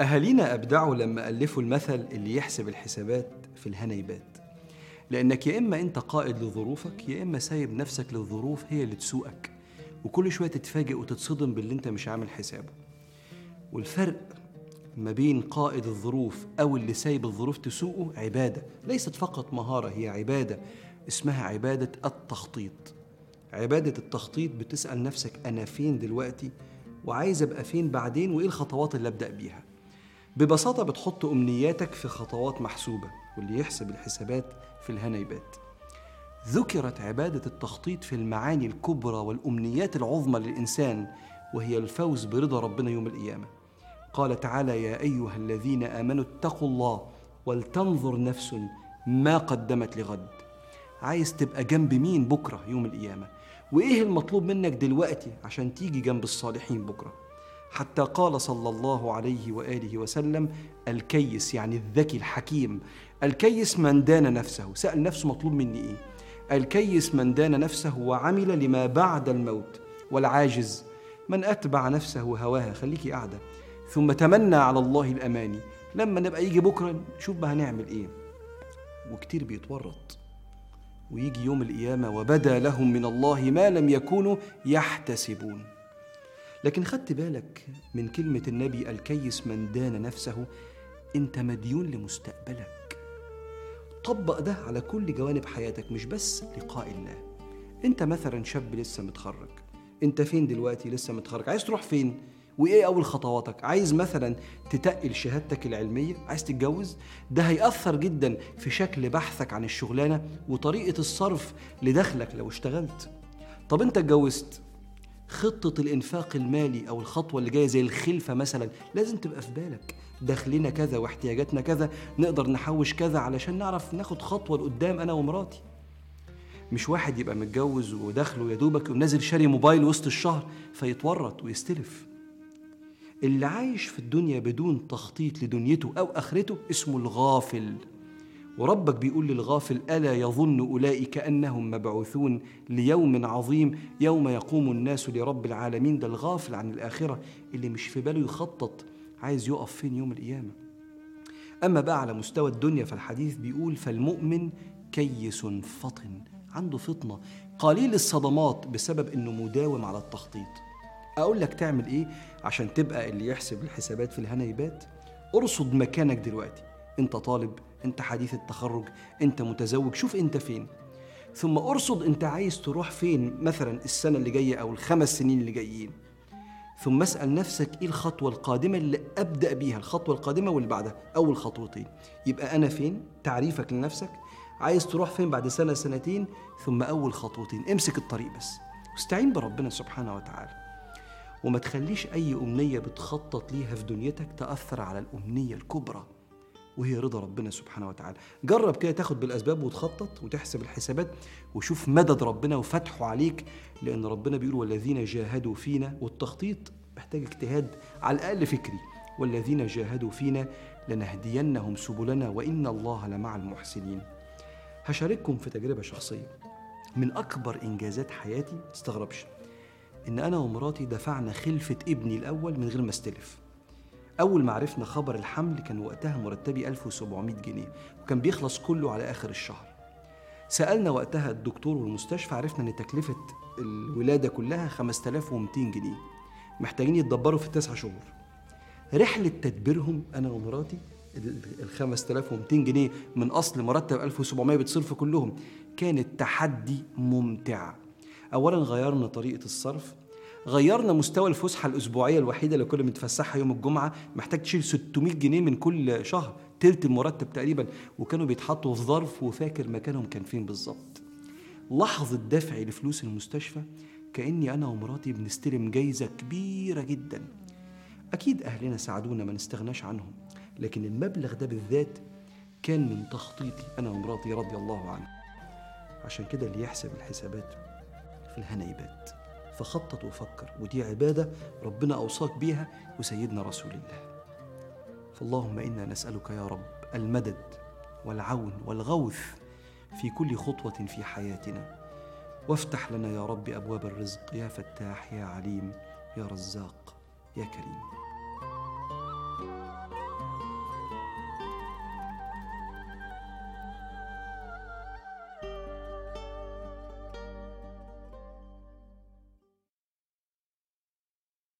أهالينا أبدعوا لما ألفوا المثل اللي يحسب الحسابات في الهنيبات. لأنك يا إما أنت قائد لظروفك يا إما سايب نفسك للظروف هي اللي تسوقك. وكل شوية تتفاجئ وتتصدم باللي أنت مش عامل حسابه. والفرق ما بين قائد الظروف أو اللي سايب الظروف تسوقه عبادة. ليست فقط مهارة هي عبادة. اسمها عبادة التخطيط. عبادة التخطيط بتسأل نفسك أنا فين دلوقتي؟ وعايز أبقى فين بعدين؟ وإيه الخطوات اللي أبدأ بيها؟ ببساطة بتحط أمنياتك في خطوات محسوبة واللي يحسب الحسابات في الهنيبات. ذكرت عبادة التخطيط في المعاني الكبرى والأمنيات العظمى للإنسان وهي الفوز برضا ربنا يوم القيامة. قال تعالى يا أيها الذين آمنوا اتقوا الله ولتنظر نفس ما قدمت لغد. عايز تبقى جنب مين بكرة يوم القيامة؟ وإيه المطلوب منك دلوقتي عشان تيجي جنب الصالحين بكرة؟ حتى قال صلى الله عليه وآله وسلم الكيس يعني الذكي الحكيم. الكيس من دان نفسه. سأل نفسه مطلوب مني إيه؟ الكيس من دان نفسه وعمل لما بعد الموت. والعاجز من أتبع نفسه هواها. خليكي قاعدة. ثم تمنى على الله الأماني. لما نبقى يجي بكرة نشوف بقى هنعمل إيه. وكتير بيتورط. ويجي يوم القيامة وبدا لهم من الله ما لم يكونوا يحتسبون. لكن خدت بالك من كلمة النبي الكيس من دان نفسه؟ أنت مديون لمستقبلك. طبق ده على كل جوانب حياتك مش بس لقاء الله. أنت مثلا شاب لسه متخرج. أنت فين دلوقتي لسه متخرج؟ عايز تروح فين؟ وإيه أول خطواتك؟ عايز مثلا تتقل شهادتك العلمية؟ عايز تتجوز؟ ده هيأثر جدا في شكل بحثك عن الشغلانة وطريقة الصرف لدخلك لو اشتغلت. طب أنت اتجوزت؟ خطة الإنفاق المالي أو الخطوة اللي جاية زي الخلفة مثلا لازم تبقى في بالك. دخلنا كذا واحتياجاتنا كذا نقدر نحوش كذا علشان نعرف ناخد خطوة لقدام أنا ومراتي. مش واحد يبقى متجوز ودخله يا دوبك ونازل شاري موبايل وسط الشهر فيتورط ويستلف. اللي عايش في الدنيا بدون تخطيط لدنيته أو آخرته اسمه الغافل. وربك بيقول للغافل ألا يظن أولئك أنهم مبعوثون ليوم عظيم يوم يقوم الناس لرب العالمين ده الغافل عن الآخرة اللي مش في باله يخطط عايز يقف فين يوم القيامة؟ أما بقى على مستوى الدنيا فالحديث بيقول فالمؤمن كيس فطن عنده فطنة. قليل الصدمات بسبب إنه مداوم على التخطيط. أقول لك تعمل إيه عشان تبقى اللي يحسب الحسابات في الهنيبات ارصد مكانك دلوقتي. أنت طالب انت حديث التخرج انت متزوج شوف انت فين. ثم ارصد انت عايز تروح فين مثلا السنة اللي جاية أو الخمس سنين اللي جايين. ثم اسأل نفسك إيه الخطوة القادمة اللي أبدأ بيها الخطوة القادمة واللي بعدها أول خطوتين. يبقى أنا فين؟ تعريفك لنفسك. عايز تروح فين بعد سنة سنتين؟ ثم أول خطوتين. امسك الطريق بس. واستعين بربنا سبحانه وتعالى. وما تخليش أي أمنية بتخطط ليها في دنيتك تأثر على الأمنية الكبرى. وهي رضا ربنا سبحانه وتعالى. جرب كده تاخد بالأسباب وتخطط وتحسب الحسابات وشوف مدد ربنا وفتحه عليك لأن ربنا بيقول والذين جاهدوا فينا والتخطيط محتاج اجتهاد على الأقل فكري. والذين جاهدوا فينا لنهدينهم سبلنا وإن الله لمع المحسنين. هشارككم في تجربة شخصية من أكبر إنجازات حياتي. تستغربش. إن أنا ومراتي دفعنا خلفة ابني الأول من غير ما استلف. أول ما عرفنا خبر الحمل كان وقتها مرتبي 1700 جنيه وكان بيخلص كله على آخر الشهر. سألنا وقتها الدكتور والمستشفى عرفنا إن تكلفة الولادة كلها 5200 جنيه محتاجين يتدبروا في تسعة شهور. رحلة تدبيرهم أنا ومراتي ال 5200 جنيه من أصل مرتب 1700 بتصرف كلهم كانت تحدي ممتع. أولا غيرنا طريقة الصرف غيرنا مستوى الفسحة الأسبوعية الوحيدة اللي كنا بنتفسحها يوم الجمعة محتاج تشيل 600 جنيه من كل شهر تلت المرتب تقريبا. وكانوا بيتحطوا في ظرف وفاكر مكانهم كان فين بالظبط. لحظة دفعي لفلوس المستشفى كأني أنا ومراتي بنستلم جايزة كبيرة جدا. أكيد أهلنا ساعدونا ما نستغناش عنهم. لكن المبلغ ده بالذات كان من تخطيطي أنا ومراتي رضي الله عنها عشان كده اللي يحسب الحسابات في الهنيبات فخطط وفكر ودي عبادة ربنا أوصاك بيها وسيدنا رسول الله. فاللهم إنا نسألك يا رب المدد والعون والغوث في كل خطوة في حياتنا. وافتح لنا يا رب أبواب الرزق. يا فتاح يا عليم يا رزاق يا كريم.